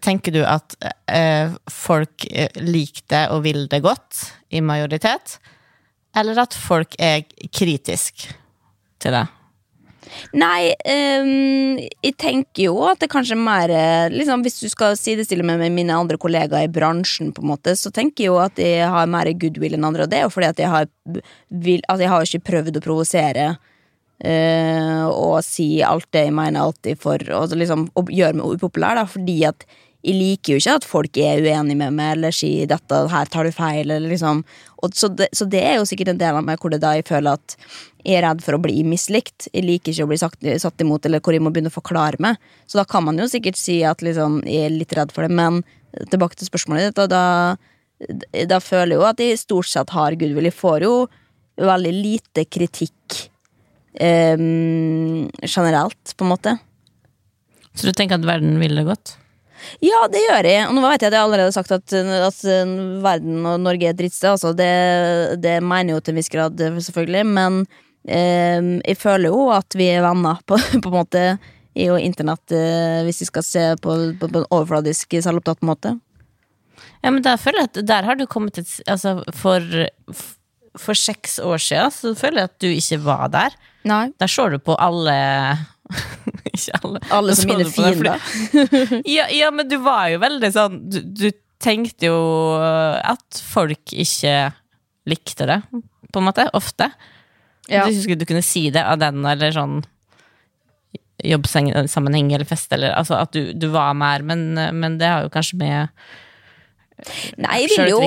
tenker du at eh, folk eh, liker det og vil det godt i majoritet? Eller at folk er kritisk til det? Nei, um, jeg tenker jo at det kanskje er mer eh, liksom, Hvis du skal sidestille meg med mine andre kollegaer i bransjen, på en måte så tenker jeg jo at jeg har mer goodwill enn andre. Og det er jo fordi at jeg har, vil, at jeg har ikke prøvd å provosere Uh, og si alt det jeg mener alltid for og liksom, gjøre meg upopulær, da, fordi at jeg liker jo ikke at folk er uenige med meg eller sier 'dette, her tar du feil', eller liksom så, det, så det er jo sikkert en del av meg hvor det da jeg føler at jeg er redd for å bli mislikt. Jeg liker ikke å bli sagt, satt imot, eller hvor jeg må begynne å forklare meg. Så da kan man jo sikkert si at liksom, jeg er litt redd for det, men tilbake til spørsmålet ditt, da, da føler jeg jo at jeg stort sett har goodwill. Jeg får jo veldig lite kritikk eh, generelt, på en måte. Så du tenker at verden vil det godt? Ja, det gjør jeg. Og nå vet jeg at jeg allerede har sagt at, at uh, verden og Norge er et drittsted. Altså. Det, det mener jeg jo til en viss grad, selvfølgelig. Men eh, jeg føler jo at vi er venner, på, på en måte, i jo internett, eh, hvis vi skal se på, på, på en overfladisk, selvopptatt måte. Ja, men der føler jeg at der har du kommet et Altså, for, for seks år siden så føler jeg at du ikke var der. Nei. Der så du på alle Ikke alle. Alle som mine fiender. Ja, ja, men du var jo veldig sånn Du, du tenkte jo at folk ikke likte det, på en måte. Ofte. Ja. Du husker du kunne si det av den, eller sånn jobbsammenheng eller fest, eller altså at du, du var mer, men, men det har jo kanskje med Nei, jeg vil jo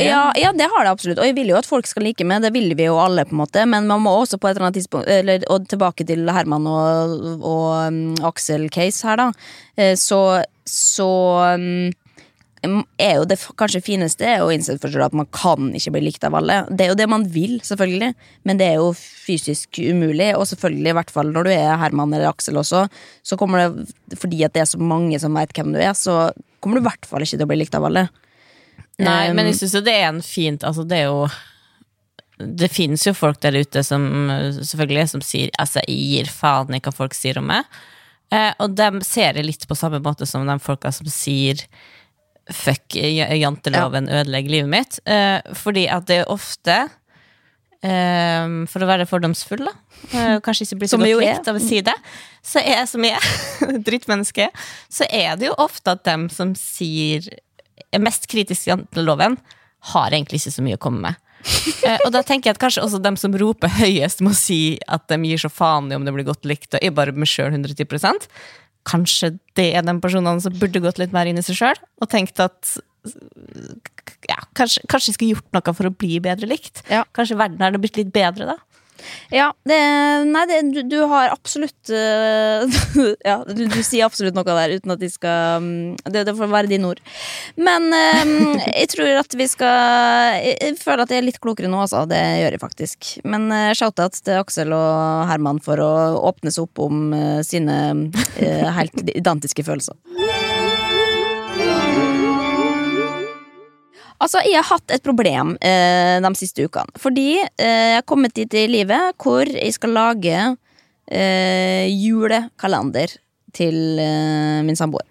ja, ja, det har det absolutt. Og jeg vil jo at folk skal like meg. Det vil vi jo alle, på en måte. Men man må også på et eller annet tidspunkt eller, Og tilbake til Herman og, og um, Aksel-case her, da. Eh, Så, så um, er jo det kanskje fineste er å innse for at man kan ikke bli likt av alle. Det er jo det man vil, selvfølgelig, men det er jo fysisk umulig. Og selvfølgelig, i hvert fall når du er Herman eller Aksel også, så kommer det fordi at det er så mange som veit hvem du er, så kommer du i hvert fall ikke til å bli likt av alle. Nei, men jeg syns jo det er en fint Altså, det er jo Det finnes jo folk der ute som selvfølgelig som sier Altså, jeg gir faen i hva folk sier om meg. Eh, og dem ser jeg litt på samme måte som de folka som sier Fuck, janteloven, ja. ødelegger livet mitt. Eh, fordi at det er ofte Um, For å være fordomsfull, da. Uh, kanskje ikke bli så godt likt av å si det. Så er jeg som jeg drittmenneske, så er det jo ofte at dem som sier er mest kritiske til loven, har egentlig ikke så mye å komme med. uh, og da tenker jeg at kanskje også dem som roper høyest, må si at de gir så faen i om det blir godt likt, og er bare med sjøl 110 Kanskje det er de personene som burde gått litt mer inn i seg sjøl, og tenkt at ja, kanskje, kanskje jeg skulle gjort noe for å bli bedre likt. Ja. Kanskje verden hadde blitt litt bedre da. Ja, det, nei, det, du, du har absolutt uh, Ja, du, du sier absolutt noe der uten at de skal mm, Det, det får være dine ord. Men øhm, jeg tror at vi skal jeg, jeg føler at jeg er litt klokere nå, altså. Det gjør jeg faktisk. Men uh, shout-out til Aksel og Herman for å åpne seg opp om uh, sine helt identiske følelser. Altså, jeg har hatt et problem eh, de siste ukene. Fordi eh, jeg har kommet dit i livet hvor jeg skal lage eh, julekalender til eh, min samboer.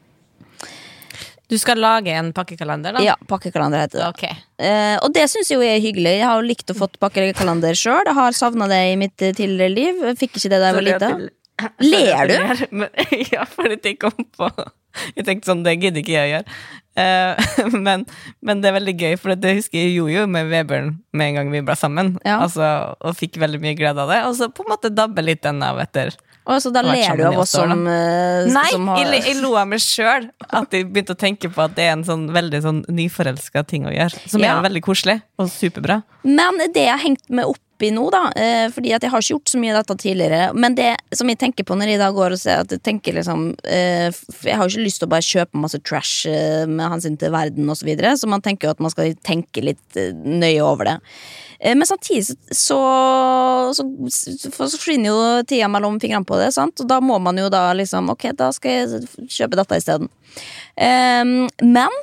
Du skal lage en pakkekalender, da? Ja, pakkekalender heter det. Okay. Eh, og det syns jeg jo er hyggelig. Jeg har jo likt å få pakkekalender sjøl. Jeg har savna det i mitt eh, tidligere liv. Jeg Fikk ikke det da jeg var lita. Ler du? Ja, fordi jeg kom på Jeg tenkte sånn, det gidder ikke jeg å gjøre. Uh, men, men det er veldig gøy, for det husker jeg gjorde jo med Vebjørn med en gang vi ble sammen. Ja. Altså, og fikk veldig mye glede av det. Og så på en måte dabbe litt den av etter Og så da ler du av oss som, eh, Nei, som har jeg, jeg lo av meg sjøl. At jeg begynte å tenke på at det er en sånn veldig sånn nyforelska ting å gjøre. Som Ja. er veldig koselig og superbra. Men det jeg hengte meg opp i nå, da eh, Fordi at jeg har ikke gjort så mye av dette tidligere, men det som jeg tenker på når jeg da går og ser at jeg tenker liksom eh, Jeg har jo ikke lyst til å bare kjøpe masse trash eh, med hensyn til verden osv., så, videre, så man tenker jo at man skal tenke litt nøye over det. Men samtidig så, så, så forsvinner jo tida mellom fingrene på det, sant? og da må man jo da liksom Ok, da skal jeg kjøpe dette isteden. Um, men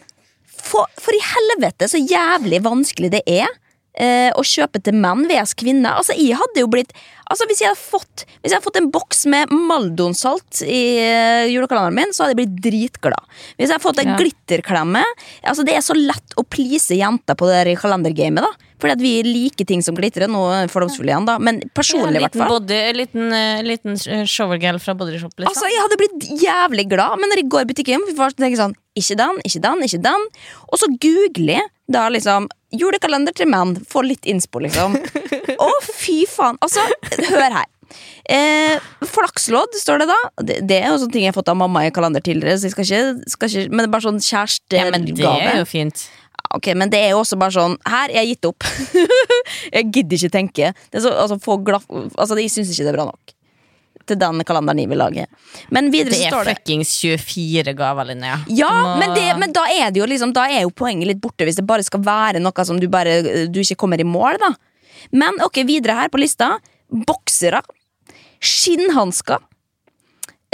for, for i helvete så jævlig vanskelig det er eh, å kjøpe til menn VS kvinner. Altså, jeg hadde jo blitt Altså, hvis jeg hadde fått, hvis jeg hadde fått en boks med Maldonsalt i eh, julekalenderen min, så hadde jeg blitt dritglad. Hvis jeg hadde fått en Ja. glitterklemme Altså, det er så lett å please jenter på det der kalendergamet, da. Fordi at vi liker ting som glitrer. Nå er igjen, da, men personlig, i hvert fall. en liten, eh, liten showergirl fra Bodyshop, liksom. Altså, Jeg hadde blitt jævlig glad, men når jeg går i butikken tenker jeg sånn, Ikke den, ikke den, ikke den. Og så googler jeg da liksom julekalender til menn. Få litt innspo, liksom. Å, fy faen! Altså, hør her. Eh, flakslodd, står det da. Det, det er jo sånne ting jeg har fått av mamma i kalender tidligere. Så jeg skal ikke, skal ikke Men det er bare sånn ja, men det kjærestegave. er jo fint. Ok, men det er jo også bare sånn Her, jeg har gitt opp. jeg gidder ikke tenke. Det er så, altså, få glaff, altså, jeg syns ikke det er bra nok. Til den kalenderen jeg vil lage. Men videre Det er står det fuckings 24 gaver, Linnea. ja, Nå... men, det, men da er det jo liksom Da er jo poenget litt borte hvis det bare skal være noe som du bare Du ikke kommer i mål, da. Men ok, videre her på lista. Boksere. Skinnhansker.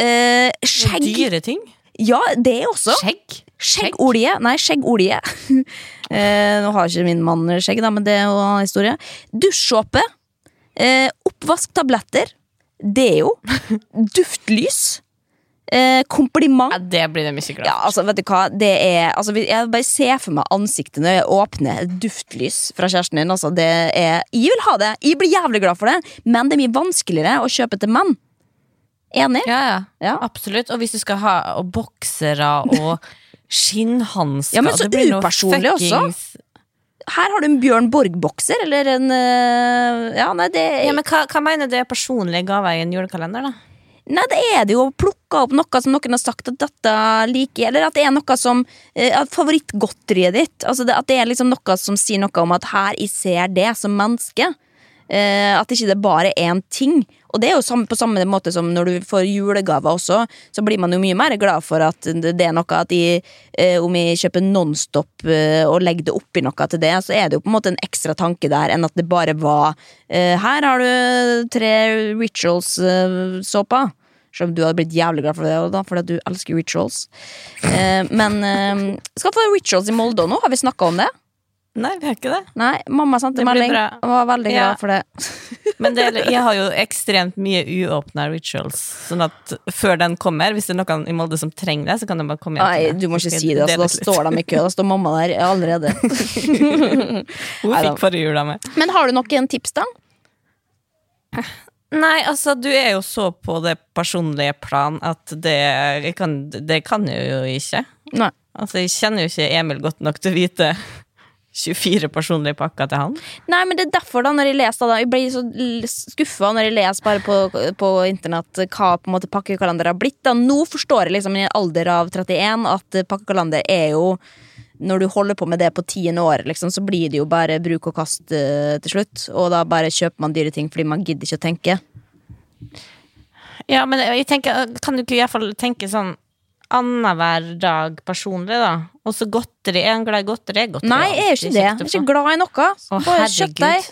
Eh, skjegg. Dyre ting. Ja, det også. Skjegg. Skjeggolje. Nei, skjeggolje. eh, nå har ikke min mann skjegg, da, men det er jo en historie. Dusjsåpe. Eh, oppvasktabletter. Deo. Duftlys. Eh, kompliment. Ja, det blir det mye glad Ja, altså, vet du hva, det er altså, Jeg bare ser for meg ansiktet når jeg åpner et duftlys fra kjæresten din. Altså, det er, jeg vil ha det, jeg blir jævlig glad for det, men det er mye vanskeligere å kjøpe til menn. Enig? Ja, ja, Ja. absolutt. Og hvis du skal ha og boksere og skinnhansker Ja, men så det blir upersonlig også. Her har du en Bjørn Borg-bokser, eller en øh, Ja, nei, det Ja, men hva, hva mener du er personlige gaver i en julekalender, da? Nei, det er det jo å plukke opp noe som noen har sagt at dette liker, eller at det er noe som eh, at Favorittgodteriet ditt. Altså det, at det er liksom noe som sier noe om at her jeg ser det som menneske. Eh, at ikke det bare er én ting. Og det er jo samme, på samme måte som når du får julegaver også, så blir man jo mye mer glad for at det er noe at de, eh, om jeg kjøper Nonstop eh, og legger det oppi noe til det, så er det jo på en måte en ekstra tanke der enn at det bare var eh, Her har du tre Rituals-såper. Selv om du hadde blitt jævlig glad for det, da, fordi du elsker rituals. Eh, men eh, skal få rituals i Molde nå, har vi snakka om det? Nei, vi har ikke det. Nei, mamma sendte melding og var veldig glad Ja. for det. Men det, jeg har jo ekstremt mye uåpna rituals. Sånn at før den kommer, hvis det er noen i Molde som trenger det, så kan de bare komme hjem Nei, du må ikke si det. Altså, da står de i kø. Da står mamma der allerede. Hun fikk forrige jul av meg. Men har du noen tips, da? Nei, altså, du er jo så på det personlige plan at det, kan, det kan jeg jo ikke. Nei. Altså, jeg kjenner jo ikke Emil godt nok til å vite 24 personlige pakker til han. Nei, men det er derfor da, når jeg leser da, Jeg blir så skuffa når jeg leser bare på, på internett hva på en måte pakkekalender har blitt. Da. Nå forstår jeg liksom i en alder av 31 at pakkekalender er jo Når du holder på med det på tiende året, liksom, så blir det jo bare bruk og kast eh, til slutt. Og da bare kjøper man dyre ting fordi man gidder ikke å tenke. Ja, men jeg tenker, kan du ikke i hvert fall tenke sånn annenhver dag personlig, da? Og så godteri. Er han glad i godteri? godteri Nei, jeg er jo ikke det. Jeg er ikke glad i noe. Å, Bare herregud. deg.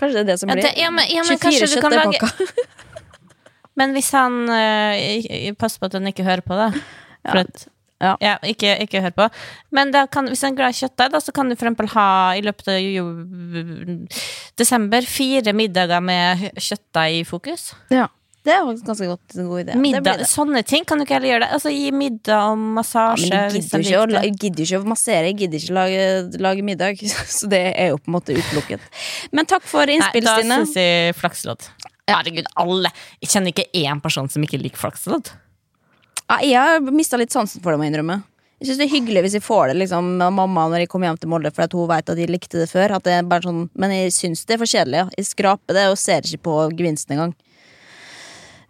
Kanskje det er det som blir. det, ja, men, ja, men 24 kanskje du kan lage. Men hvis han øh, Pass på at han ikke hører på, da. For Ja. at, Ja. ja, ikke, ikke hør på. Men kan, hvis en er glad i kjøttdeig, da, så kan du for eksempel ha i løpet av jo, desember fire middager med kjøttdeig i fokus. Ja. Det er faktisk ganske godt, en god idé. Middag, det. sånne ting kan du ikke heller gjøre det. Altså Gi middag og Ja, massasje. men jeg gidder, ikke å, jeg gidder ikke å massere, jeg gidder ikke å lage, lage middag. Så det er jo på en måte utelukket. Men takk for innspill, Stine. da syns jeg flakslodd. Herregud, alle Jeg kjenner ikke én person som ikke liker flakslodd. Ja, jeg har mista litt sansen for det, må jeg innrømme. Jeg synes det er hyggelig hvis jeg får det liksom, av mamma når jeg kommer hjem til Molde, for at hun vet at de likte det før. Det sånn, men jeg syns det er for kjedelig. Ja. Jeg skraper det og ser ikke på gevinsten engang.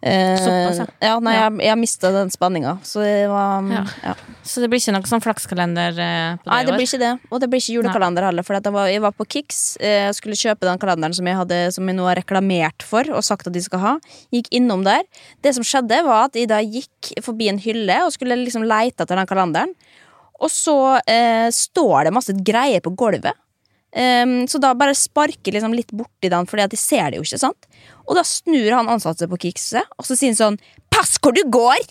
Eh, Såpass, ja. ja, nei, jeg, jeg mista den spenninga, så Ja. ja. Så det blir ikke noe sånn flakskalender eh, på det Nei, det år? blir ikke det. Og det blir ikke julekalender heller. For jeg, var, jeg var på Kix, eh, skulle kjøpe den kalenderen som jeg, hadde, som jeg nå har reklamert for og sagt at de skal ha. Gikk innom der. Det som skjedde, var at jeg da gikk forbi en hylle og skulle liksom leite etter den kalenderen. Og så eh, står det masse greier på gulvet. Ehm, så da bare sparker liksom litt borti den, Fordi at de ser det jo ikke. sant? Og da snur han ansatte på Kikset og så sier han sånn Pass hvor du går!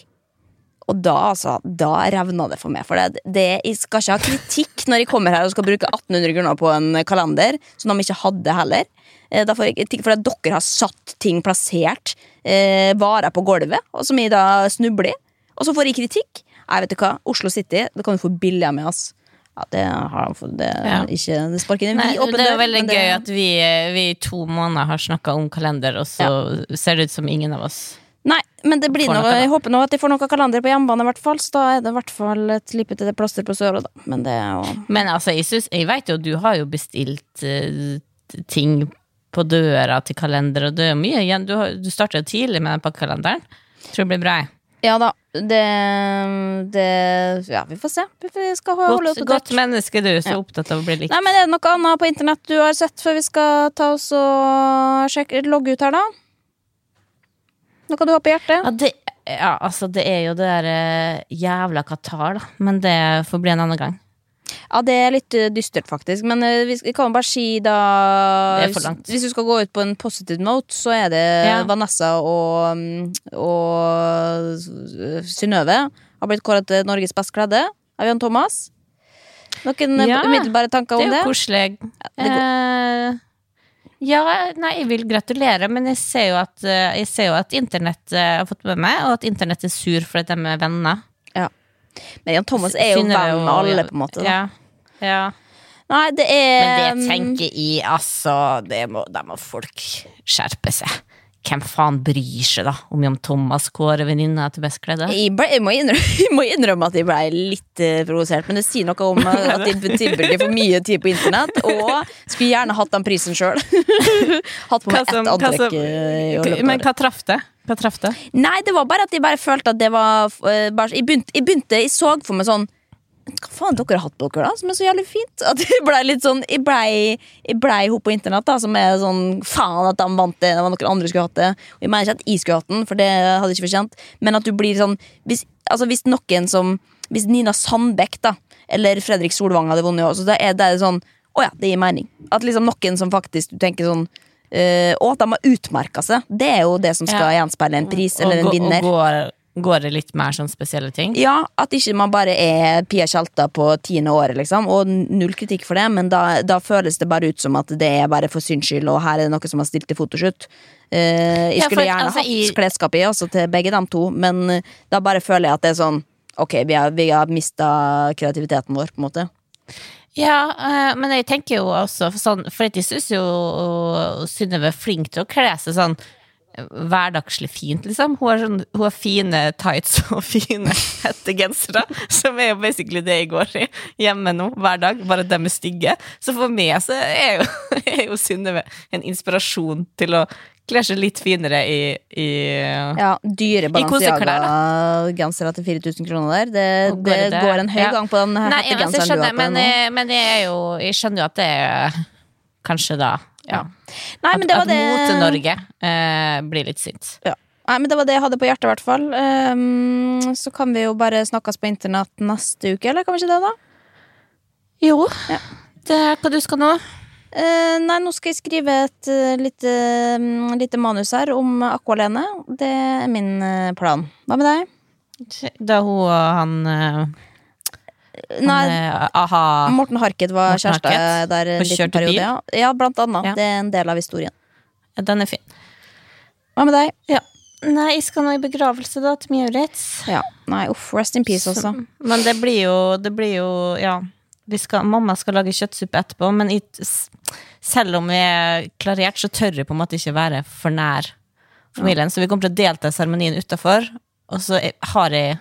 Og da, altså, da revna det for meg. For det, det, jeg skal ikke ha kritikk når jeg kommer her og skal bruke 1800 kroner på en kalender, som de ikke hadde heller. Eh, Da får jeg kritikk for at dere har satt ting plassert, eh, varer på gulvet, og som jeg da snubler i. Og så får jeg kritikk. Nei, vet du hva, Oslo City, det kan du få billig med, ass. Ja, det har de det, Ja. ikke, det sparker en vid åpen det er veldig det- gøy at vi, vi i to måneder har snakka om kalender, og så ser det ut som ingen av oss Nei, men det blir noe, noe, jeg håper nå at de får noe kalender på hjemmebane, i hvert fall. Så da er det i hvert fall et lipete plaster på såret, da. Men det jo Men altså, jeg, synes, jeg vet jo du har jo bestilt uh, ting på døra til kalender, og det er mye igjen. Du, har- du starter jo tidlig med den pakkekalenderen. Tror det blir bra. jeg. Ja da. Det, det Ja, vi får se. Vi skal holde Godt, godt menneske, du, så Ja. opptatt av å bli likt. Nei, men Er det noe annet på internett du har sett før vi skal ta oss og sjekke, logge ut her, da? Noe du har på hjertet? Ja, det, ja, altså, det er jo det der eh, jævla Qatar, da. Men det får bli en annen gang. Ja, det er litt eh, dystert, faktisk. Men eh, vi, kan jo bare si da. Hvis du skal gå ut på en positive note, så er det Ja. Vanessa og, mm, og Synnøve har blitt kåret til Norges best kledde av Jan Thomas. Noen eh, Ja, umiddelbare tanker om Det Det er jo koselig. Ja, Eh, ja, nei, jeg vil gratulere, men jeg ser jo at, jeg ser jo at internett har fått med meg, og at internett er sur for at de er venner. Ja. Men Jan Thomas er jo venn med alle, på en måte. Da. Ja, ja. Nei, det er Men det tenker jeg, altså det må, Da må folk skjerpe seg. Hvem faen bryr seg, da, om Jan Thomas kårer venninna til best kledde? jeg, ble, jeg, må innrømme, jeg må innrømme at jeg ble litt eh, provosert, men det sier noe om eh, at jeg tilbringer for mye tid på internett, og skulle gjerne hatt den prisen sjøl. hatt på meg som- ett antrekk. som- eh, Men hva traff det? Hva traff det? Nei, det var bare at jeg bare følte at det var bare, jeg, begynte, jeg begynte, jeg så for meg sånn hva faen dere har hatt på dere, da? Som er så jævlig fint. At jeg blei litt sånn Jeg blei, blei hun på internett, da, som er sånn Faen at de vant det, det var noen andre skulle hatt det. Og jeg mener ikke at jeg skulle hatt den, for det hadde jeg ikke fortjent. Men at du blir sånn Hvis, altså, hvis noen som Hvis Nina Sandbekk, da, eller Fredrik Solvang hadde vunnet også, så da er det sånn Å ja, det gir mening. At liksom noen som faktisk du tenker sånn eh, Og at de har utmerka seg. Det er jo det som skal Ja. gjenspeile en pris eller en og, en vinner. Og går, går det litt mer sånn spesielle ting? Ja, at ikke man bare er Pia Tjalta på tiende året, liksom. Og null kritikk for det, men da, da føles det bare ut som at det er bare for syns skyld, og her er det noe som har stilt til fotoshoot. Eh, jeg Ja, skulle for, gjerne altså, hatt i- klesskap i også til begge de to, men eh, da bare føler jeg at det er sånn Ok, vi har, vi har mista kreativiteten vår, på en måte. Ja, eh, men jeg tenker jo også for sånn For jeg syns jo Synnøve er flink til å kle seg sånn hverdagslig fint, liksom. Hun har, sånn, hun har fine tights og fine hettegensere, som er jo basically det jeg går i hjemme nå, hver dag. Bare dem er stygge. Så for meg så er jo, er jo Synnøve en inspirasjon til å kle seg litt finere i, i Ja, Dyre Balenciaga-gensere til 4000 kroner der. Det, det, går det- går en høy ja. gang på den hettegenseren du har på men, men jeg jo Jeg skjønner jo at det er kanskje da ja. Nei, men det var at det Mote-Norge eh, blir litt sint. Ja. Nei, men Det var det jeg hadde på hjertet, i hvert fall. Um, så kan vi jo bare snakkes på internett neste uke, eller kan vi ikke det, da? Jo. Ja. Det er hva du skal nå? Uh, nei, nå skal jeg skrive et uh, lite, um, lite manus her om Aqualene. Det er min uh, plan. Hva med deg? Da hun og han, eh, han Nei, eh, Morten Harket var Morten kjæreste Harket. der en liten periode. bil. Ja. ja, blant annet. Ja. Det er en del av historien. Den er fin. Hva med deg? Ja. Nei, jeg skal nå i begravelse, da, til Mjauritz. Ja. Nei, uff, rest in peace, altså. Men det blir jo, det blir jo Ja. Vi skal, mamma skal lage kjøttsuppe etterpå, men i, selv om vi er klarert, så tør jeg på en måte ikke være for nær familien. Så vi kommer til å delta i seremonien utafor, og så har jeg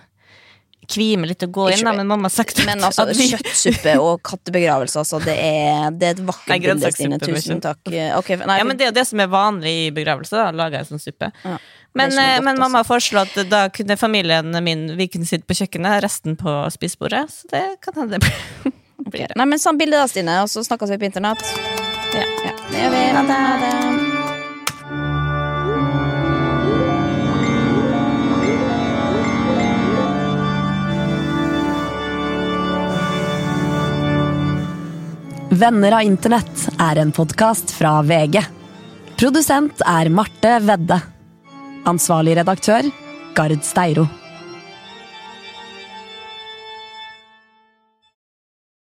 kvimer litt å gå inn, da, men mamma har sagt Men altså, at kjøttsuppe og kattebegravelse, altså, det er, det er et vakkert bilde, Stine. Tusen takk. Okay, nei, Ja, men Det er jo det som er vanlig i begravelse. da, Lager jeg sånn suppe. Ja, Men, eh, godt, men altså. mamma foreslo at da kunne familien min Vi kunne sitte på kjøkkenet, resten på spisebordet. Så det kan hende det blir, okay. Nei, men Samme bilde da, Stine, og så snakkes vi på internett. Ja. Ja, det gjør vi. Ha det. Venner av internett er en podkast fra VG. Produsent er Marte Vedde. Ansvarlig redaktør, Gard Steiro.